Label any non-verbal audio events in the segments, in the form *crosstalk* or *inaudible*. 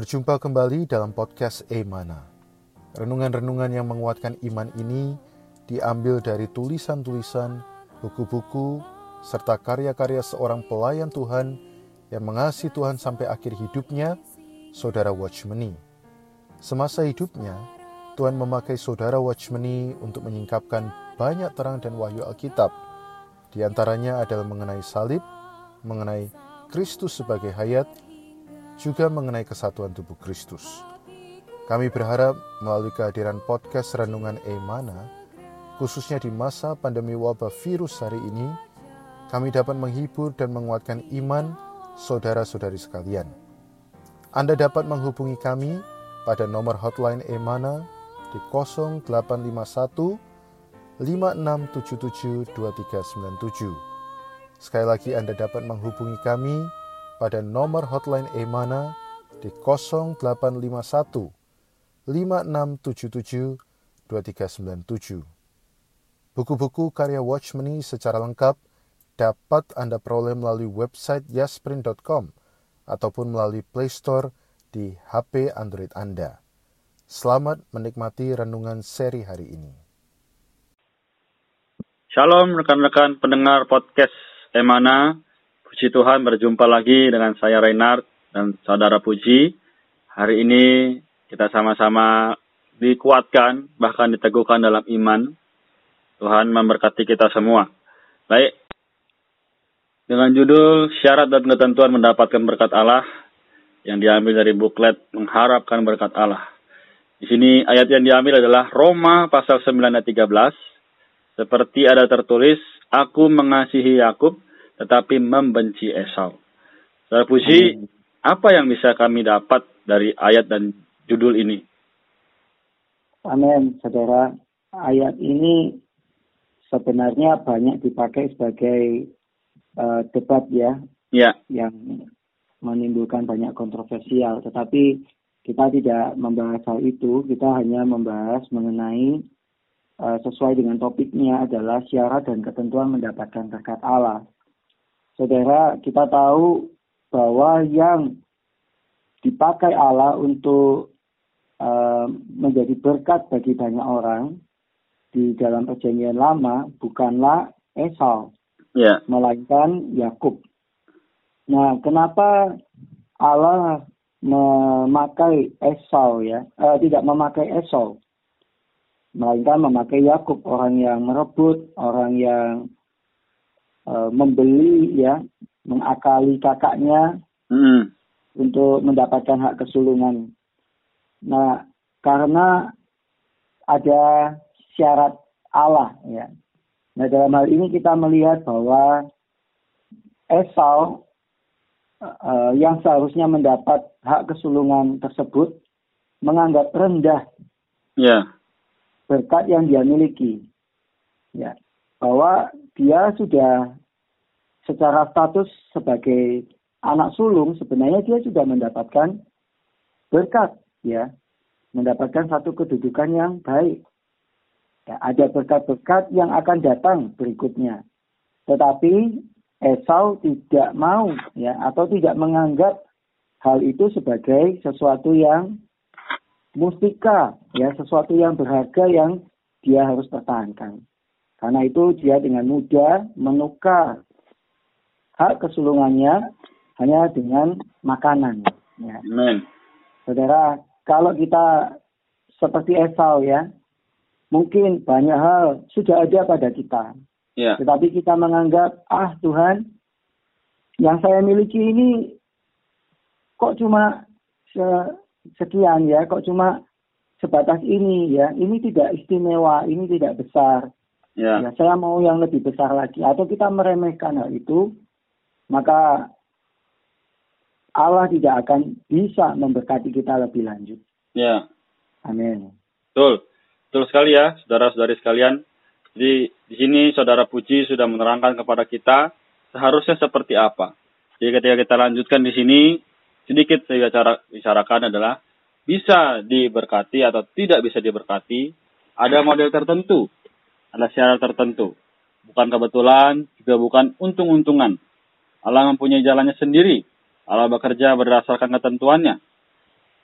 Berjumpa kembali dalam podcast Emana. Renungan-renungan yang menguatkan iman ini diambil dari tulisan-tulisan, buku-buku, serta karya-karya seorang pelayan Tuhan yang mengasihi Tuhan sampai akhir hidupnya, Saudara Watchmeni. Semasa hidupnya, Tuhan memakai Saudara Watchmeni untuk menyingkapkan banyak terang dan wahyu Alkitab. Di antaranya adalah mengenai salib, mengenai Kristus sebagai hayat, juga mengenai kesatuan tubuh Kristus. Kami berharap melalui kehadiran podcast Renungan Emana, khususnya di masa pandemi wabah virus hari ini, kami dapat menghibur dan menguatkan iman saudara-saudari sekalian. Anda dapat menghubungi kami pada nomor hotline Emana di 0851 5677 2397. Sekali lagi Anda dapat menghubungi kami pada nomor hotline Emana di 0851 5677 2397. Buku-buku karya Watchmeni secara lengkap dapat Anda peroleh melalui website yasprint.com ataupun melalui Play Store di HP Android Anda. Selamat menikmati renungan seri hari ini. Shalom rekan-rekan pendengar podcast Emana. Puji Tuhan berjumpa lagi dengan saya Reinhard dan saudara Puji. Hari ini kita sama-sama dikuatkan bahkan diteguhkan dalam iman. Tuhan memberkati kita semua. Baik. Dengan judul syarat dan ketentuan mendapatkan berkat Allah yang diambil dari buklet mengharapkan berkat Allah. Di sini ayat yang diambil adalah Roma pasal 9 ayat 13. Seperti ada tertulis, aku mengasihi Yakub tetapi membenci Esau. Saudara Puji, Amin. apa yang bisa kami dapat dari ayat dan judul ini? Amin, saudara. Ayat ini sebenarnya banyak dipakai sebagai uh, debat ya, ya, yang menimbulkan banyak kontroversial. Tetapi kita tidak membahas hal itu, kita hanya membahas mengenai uh, sesuai dengan topiknya adalah syarat dan ketentuan mendapatkan berkat Allah. Saudara, kita tahu bahwa yang dipakai Allah untuk uh, menjadi berkat bagi banyak orang di dalam perjanjian lama bukanlah Esau, yeah. melainkan Yakub. Nah, kenapa Allah memakai Esau ya? Uh, tidak memakai Esau, melainkan memakai Yakub, orang yang merebut, orang yang uh, membeli ya mengakali kakaknya hmm. untuk mendapatkan hak kesulungan. Nah, karena ada syarat Allah ya. Nah, dalam hal ini kita melihat bahwa Esau uh, yang seharusnya mendapat hak kesulungan tersebut menganggap rendah yeah. berkat yang dia miliki. Ya, bahwa dia sudah secara status sebagai anak sulung sebenarnya dia sudah mendapatkan berkat ya. Mendapatkan satu kedudukan yang baik. Ya, ada berkat-berkat yang akan datang berikutnya. Tetapi Esau tidak mau ya atau tidak menganggap hal itu sebagai sesuatu yang mustika ya sesuatu yang berharga yang dia harus pertahankan. Karena itu dia dengan mudah menukar hak kesulungannya hanya dengan makanan. Ya. Amen. Saudara, kalau kita seperti Esau ya, mungkin banyak hal sudah ada pada kita. Ya. Tetapi kita menganggap, ah Tuhan, yang saya miliki ini kok cuma sekian ya, kok cuma sebatas ini ya, ini tidak istimewa, ini tidak besar. Ya. ya, saya mau yang lebih besar lagi. Atau kita meremehkan hal itu, maka Allah tidak akan bisa memberkati kita lebih lanjut. Ya. Amin. Betul. Betul sekali ya, saudara-saudari sekalian. Jadi di sini saudara Puji sudah menerangkan kepada kita seharusnya seperti apa. Jadi ketika kita lanjutkan di sini, sedikit saya cara bicarakan adalah bisa diberkati atau tidak bisa diberkati, ada model tertentu ada syarat tertentu. Bukan kebetulan, juga bukan untung-untungan. Allah mempunyai jalannya sendiri. Allah bekerja berdasarkan ketentuannya.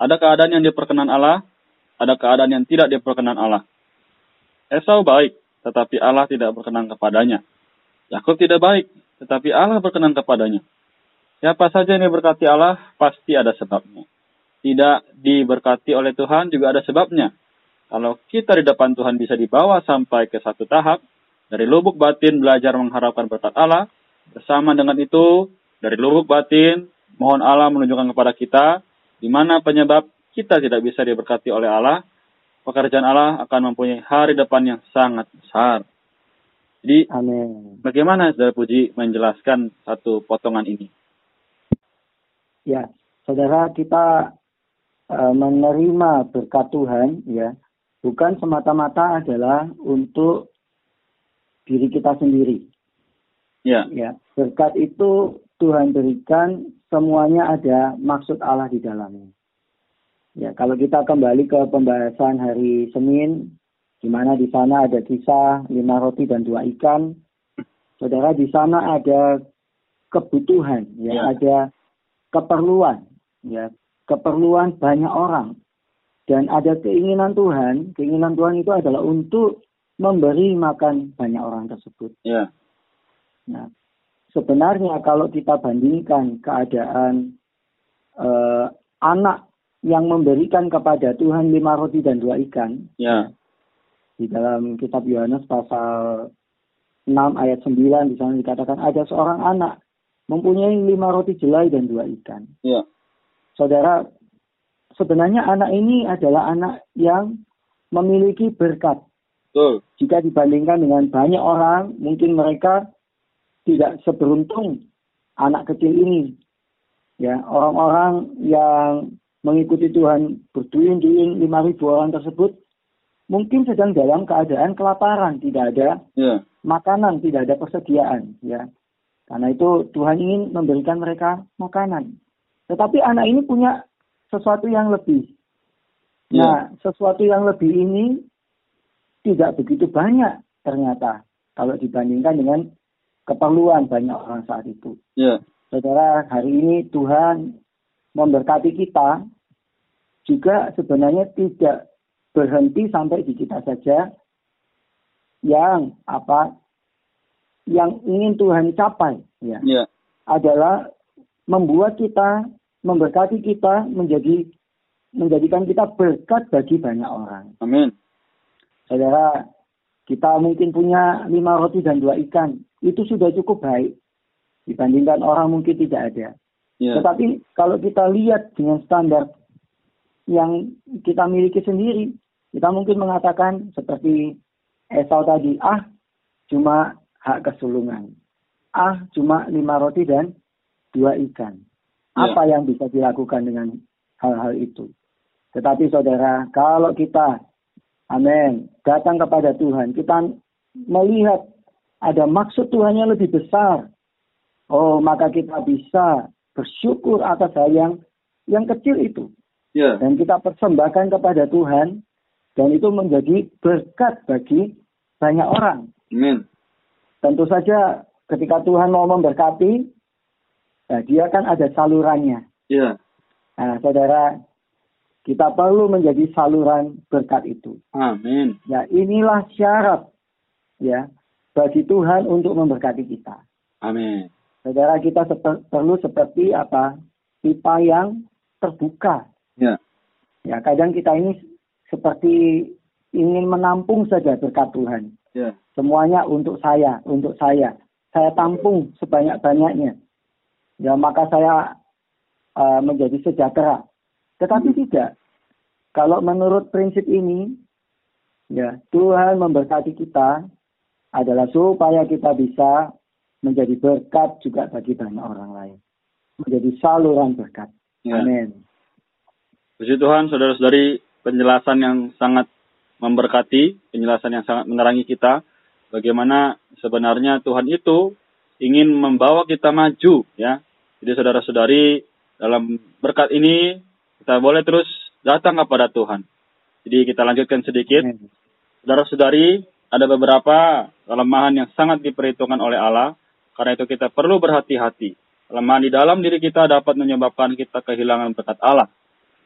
Ada keadaan yang diperkenan Allah, ada keadaan yang tidak diperkenan Allah. Esau baik, tetapi Allah tidak berkenan kepadanya. Yakub tidak baik, tetapi Allah berkenan kepadanya. Siapa saja yang diberkati Allah, pasti ada sebabnya. Tidak diberkati oleh Tuhan juga ada sebabnya. Kalau kita di depan Tuhan bisa dibawa sampai ke satu tahap, dari lubuk batin belajar mengharapkan berkat Allah, bersama dengan itu, dari lubuk batin, mohon Allah menunjukkan kepada kita di mana penyebab kita tidak bisa diberkati oleh Allah, pekerjaan Allah akan mempunyai hari depan yang sangat besar. Jadi, Amin. bagaimana Saudara Puji menjelaskan satu potongan ini? Ya, Saudara kita uh, menerima berkat Tuhan, ya, bukan semata-mata adalah untuk diri kita sendiri. Ya. Ya, berkat itu Tuhan berikan semuanya ada maksud Allah di dalamnya. Ya, kalau kita kembali ke pembahasan hari Senin, di mana di sana ada kisah lima roti dan dua ikan, saudara di sana ada kebutuhan, ya, ya. ada keperluan, ya, keperluan banyak orang, dan ada keinginan Tuhan. Keinginan Tuhan itu adalah untuk memberi makan banyak orang tersebut. Ya. Nah, sebenarnya kalau kita bandingkan keadaan uh, anak yang memberikan kepada Tuhan lima roti dan dua ikan, ya. di dalam kitab Yohanes pasal 6 ayat 9 di sana dikatakan ada seorang anak mempunyai lima roti jelai dan dua ikan. Ya. Saudara, sebenarnya anak ini adalah anak yang memiliki berkat. Betul. Jika dibandingkan dengan banyak orang, mungkin mereka tidak seberuntung anak kecil ini. Ya, orang-orang yang mengikuti Tuhan berduyun-duyun lima ribu orang tersebut mungkin sedang dalam keadaan kelaparan, tidak ada yeah. makanan, tidak ada persediaan, ya. Karena itu Tuhan ingin memberikan mereka makanan. Tetapi anak ini punya sesuatu yang lebih. Yeah. Nah, sesuatu yang lebih ini tidak begitu banyak ternyata kalau dibandingkan dengan keperluan banyak orang saat itu. Yeah. Saudara, hari ini Tuhan memberkati kita juga sebenarnya tidak berhenti sampai di kita saja yang apa yang ingin Tuhan capai ya yeah. adalah membuat kita memberkati kita menjadi menjadikan kita berkat bagi banyak orang. Amin. Saudara, kita mungkin punya lima roti dan dua ikan itu sudah cukup baik dibandingkan orang mungkin tidak ada. Yeah. Tetapi kalau kita lihat dengan standar yang kita miliki sendiri, kita mungkin mengatakan seperti Esau tadi, ah cuma hak kesulungan, ah cuma lima roti dan dua ikan. Yeah. Apa yang bisa dilakukan dengan hal-hal itu? Tetapi saudara, kalau kita, amin, datang kepada Tuhan, kita melihat ada maksud Tuhan yang lebih besar. Oh, maka kita bisa bersyukur atas hal yang yang kecil itu. Yeah. Dan kita persembahkan kepada Tuhan dan itu menjadi berkat bagi banyak orang. Amen. Tentu saja ketika Tuhan mau memberkati, nah dia kan ada salurannya. Yeah. Nah, saudara, kita perlu menjadi saluran berkat itu. Amin. Ya, inilah syarat ya bagi Tuhan untuk memberkati kita. Amin. Saudara kita seper, perlu seperti apa? Pipa yang terbuka. Ya. Ya, kadang kita ini seperti ingin menampung saja berkat Tuhan. Ya. Semuanya untuk saya, untuk saya. Saya tampung sebanyak-banyaknya. Ya, maka saya uh, menjadi sejahtera. Tetapi hmm. tidak. Kalau menurut prinsip ini, ya Tuhan memberkati kita adalah supaya kita bisa menjadi berkat juga bagi banyak orang lain. Menjadi saluran berkat. Ya. Amin. Puji Tuhan, saudara-saudari, penjelasan yang sangat memberkati, penjelasan yang sangat menerangi kita, bagaimana sebenarnya Tuhan itu ingin membawa kita maju, ya. Jadi saudara-saudari, dalam berkat ini, kita boleh terus datang kepada Tuhan. Jadi kita lanjutkan sedikit. Saudara-saudari, ada beberapa kelemahan yang sangat diperhitungkan oleh Allah. Karena itu kita perlu berhati-hati. Kelemahan di dalam diri kita dapat menyebabkan kita kehilangan berkat Allah.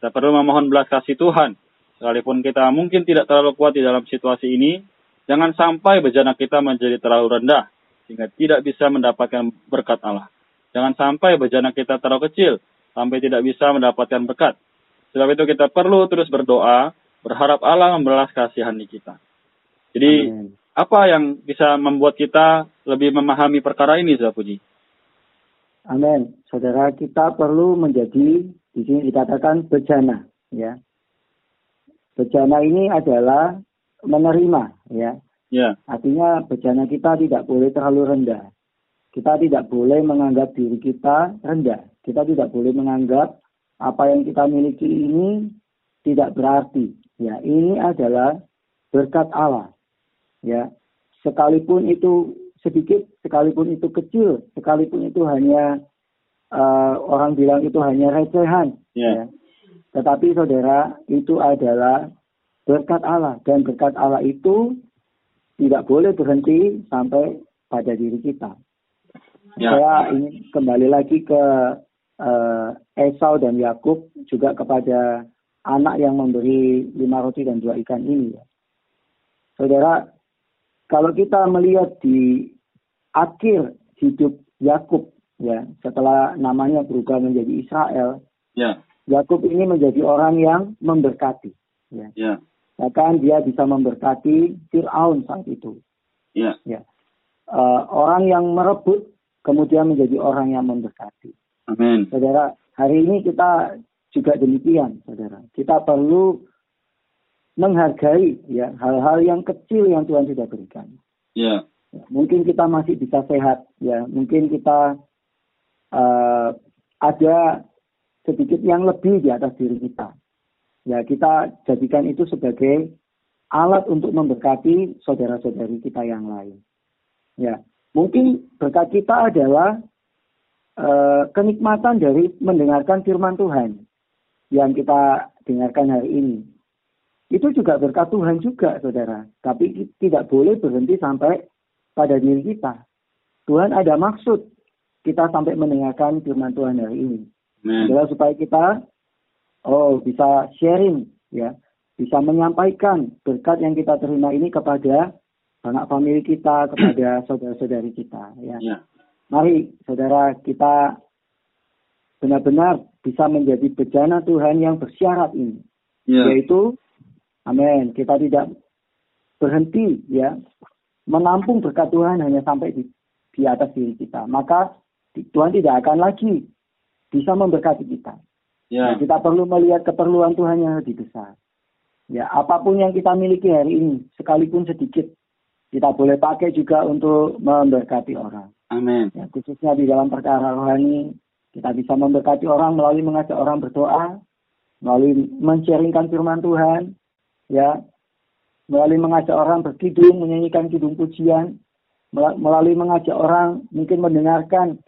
Kita perlu memohon belas kasih Tuhan. Sekalipun kita mungkin tidak terlalu kuat di dalam situasi ini, jangan sampai bejana kita menjadi terlalu rendah, sehingga tidak bisa mendapatkan berkat Allah. Jangan sampai bejana kita terlalu kecil, sampai tidak bisa mendapatkan berkat. Sebab itu kita perlu terus berdoa, berharap Allah membelas kasihan di kita. Jadi, Amen. apa yang bisa membuat kita lebih memahami perkara ini, Saudara Puji? Amin. Saudara, kita perlu menjadi di sini dikatakan bejana, ya. Bejana ini adalah menerima, ya. Ya. Artinya bejana kita tidak boleh terlalu rendah. Kita tidak boleh menganggap diri kita rendah. Kita tidak boleh menganggap apa yang kita miliki ini tidak berarti. Ya, ini adalah berkat Allah. Ya, sekalipun itu sedikit, sekalipun itu kecil, sekalipun itu hanya uh, orang bilang itu hanya recehan. Yeah. Ya. Tetapi saudara, itu adalah berkat Allah dan berkat Allah itu tidak boleh berhenti sampai pada diri kita. Yeah. Saya ingin kembali lagi ke uh, Esau dan Yakub juga kepada anak yang memberi lima roti dan dua ikan ini. Ya. Saudara, kalau kita melihat di akhir hidup Yakub ya setelah namanya berubah menjadi Israel, ya. Yakub ini menjadi orang yang memberkati. Ya. Ya. Bahkan dia bisa memberkati Fir'aun saat itu. Ya. ya. Uh, orang yang merebut kemudian menjadi orang yang memberkati. Amin. Saudara, hari ini kita juga demikian, saudara. Kita perlu menghargai ya hal-hal yang kecil yang Tuhan sudah berikan. Ya. ya. Mungkin kita masih bisa sehat, ya. Mungkin kita uh, ada sedikit yang lebih di atas diri kita. Ya, kita jadikan itu sebagai alat untuk memberkati saudara-saudari kita yang lain. Ya, mungkin berkat kita adalah uh, kenikmatan dari mendengarkan firman Tuhan yang kita dengarkan hari ini itu juga berkat Tuhan juga, saudara. Tapi tidak boleh berhenti sampai pada diri kita. Tuhan ada maksud kita sampai mendengarkan firman Tuhan hari ini. Adalah supaya kita oh bisa sharing ya, bisa menyampaikan berkat yang kita terima ini kepada anak famili kita, kepada *clears throat* saudara-saudari kita ya. ya. Mari saudara kita benar-benar bisa menjadi bejana Tuhan yang bersyarat ini. Ya. Yaitu Amin. Kita tidak berhenti ya menampung berkat Tuhan hanya sampai di, di atas diri kita. Maka Tuhan tidak akan lagi bisa memberkati kita. Ya. Nah, kita perlu melihat keperluan Tuhan yang lebih besar. Ya, apa pun yang kita miliki hari ini, sekalipun sedikit, kita boleh pakai juga untuk memberkati orang. Amin. Ya, khususnya di dalam perkara rohani, kita bisa memberkati orang melalui mengajak orang berdoa, melalui mencaringkan firman Tuhan, ya melalui mengajak orang berkidung, menyanyikan kidung pujian, melalui mengajak orang mungkin mendengarkan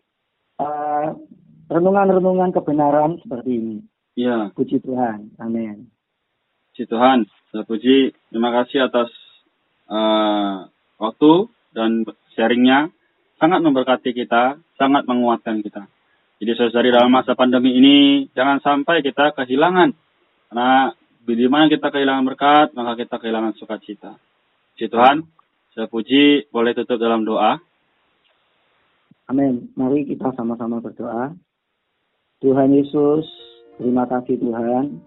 renungan renungan-renungan kebenaran seperti ini. Ya. Puji Tuhan. Amin. Puji Tuhan. Saya puji. Terima kasih atas uh, waktu dan sharingnya. Sangat memberkati kita, sangat menguatkan kita. Jadi saudari dalam masa pandemi ini jangan sampai kita kehilangan karena di mana kita kehilangan berkat, maka kita kehilangan sukacita. Puji Tuhan, saya puji, boleh tutup dalam doa. Amin. Mari kita sama-sama berdoa. Tuhan Yesus, terima kasih Tuhan.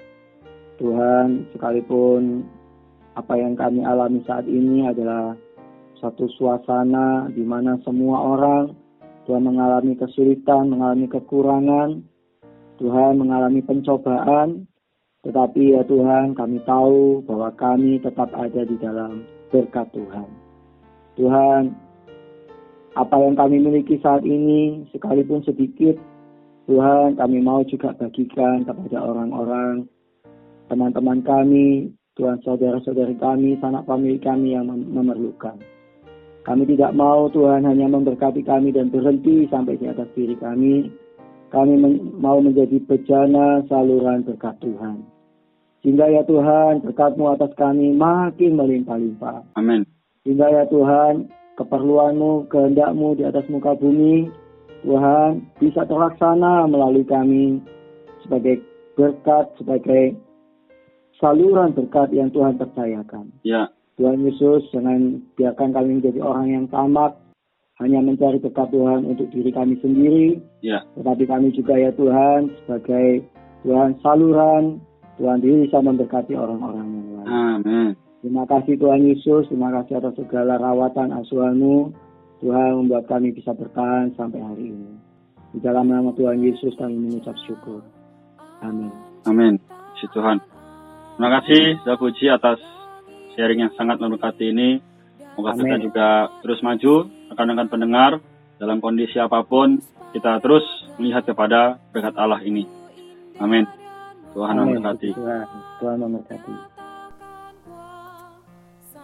Tuhan, sekalipun apa yang kami alami saat ini adalah satu suasana di mana semua orang Tuhan mengalami kesulitan, mengalami kekurangan, Tuhan mengalami pencobaan, tetapi ya Tuhan, kami tahu bahwa kami tetap ada di dalam berkat Tuhan. Tuhan, apa yang kami miliki saat ini, sekalipun sedikit, Tuhan, kami mau juga bagikan kepada orang-orang, teman-teman kami, Tuhan, saudara-saudari kami, sanak famili kami yang memerlukan. Kami tidak mau Tuhan hanya memberkati kami dan berhenti sampai di atas diri kami. Kami mau menjadi bejana saluran berkat Tuhan. Sehingga ya Tuhan berkatmu atas kami makin melimpah-limpah. Amin. Sehingga ya Tuhan keperluanmu, kehendakmu di atas muka bumi, Tuhan bisa terlaksana melalui kami sebagai berkat, sebagai saluran berkat yang Tuhan percayakan. Ya. Tuhan Yesus, jangan biarkan kami menjadi orang yang tamak, hanya mencari berkat Tuhan untuk diri kami sendiri. Ya. Tetapi kami juga ya Tuhan, sebagai Tuhan saluran, Tuhan diri bisa memberkati orang-orang yang lain. Amin. Terima kasih Tuhan Yesus, terima kasih atas segala rawatan asuhanmu. Tuhan membuat kami bisa bertahan sampai hari ini. Di dalam nama Tuhan Yesus kami mengucap syukur. Amin. Amin. Si Tuhan. Terima kasih, saya puji atas sharing yang sangat memberkati ini. Semoga kita juga terus maju, rekan-rekan pendengar, dalam kondisi apa pun, kita terus melihat kepada berkat Allah ini. Amin. Tuhan memberkati. Tuhan memberkati.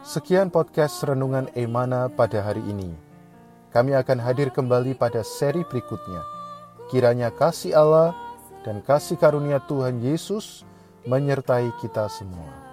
Sekian podcast Renungan Emana pada hari ini. Kami akan hadir kembali pada seri berikutnya. Kiranya kasih Allah dan kasih karunia Tuhan Yesus menyertai kita semua.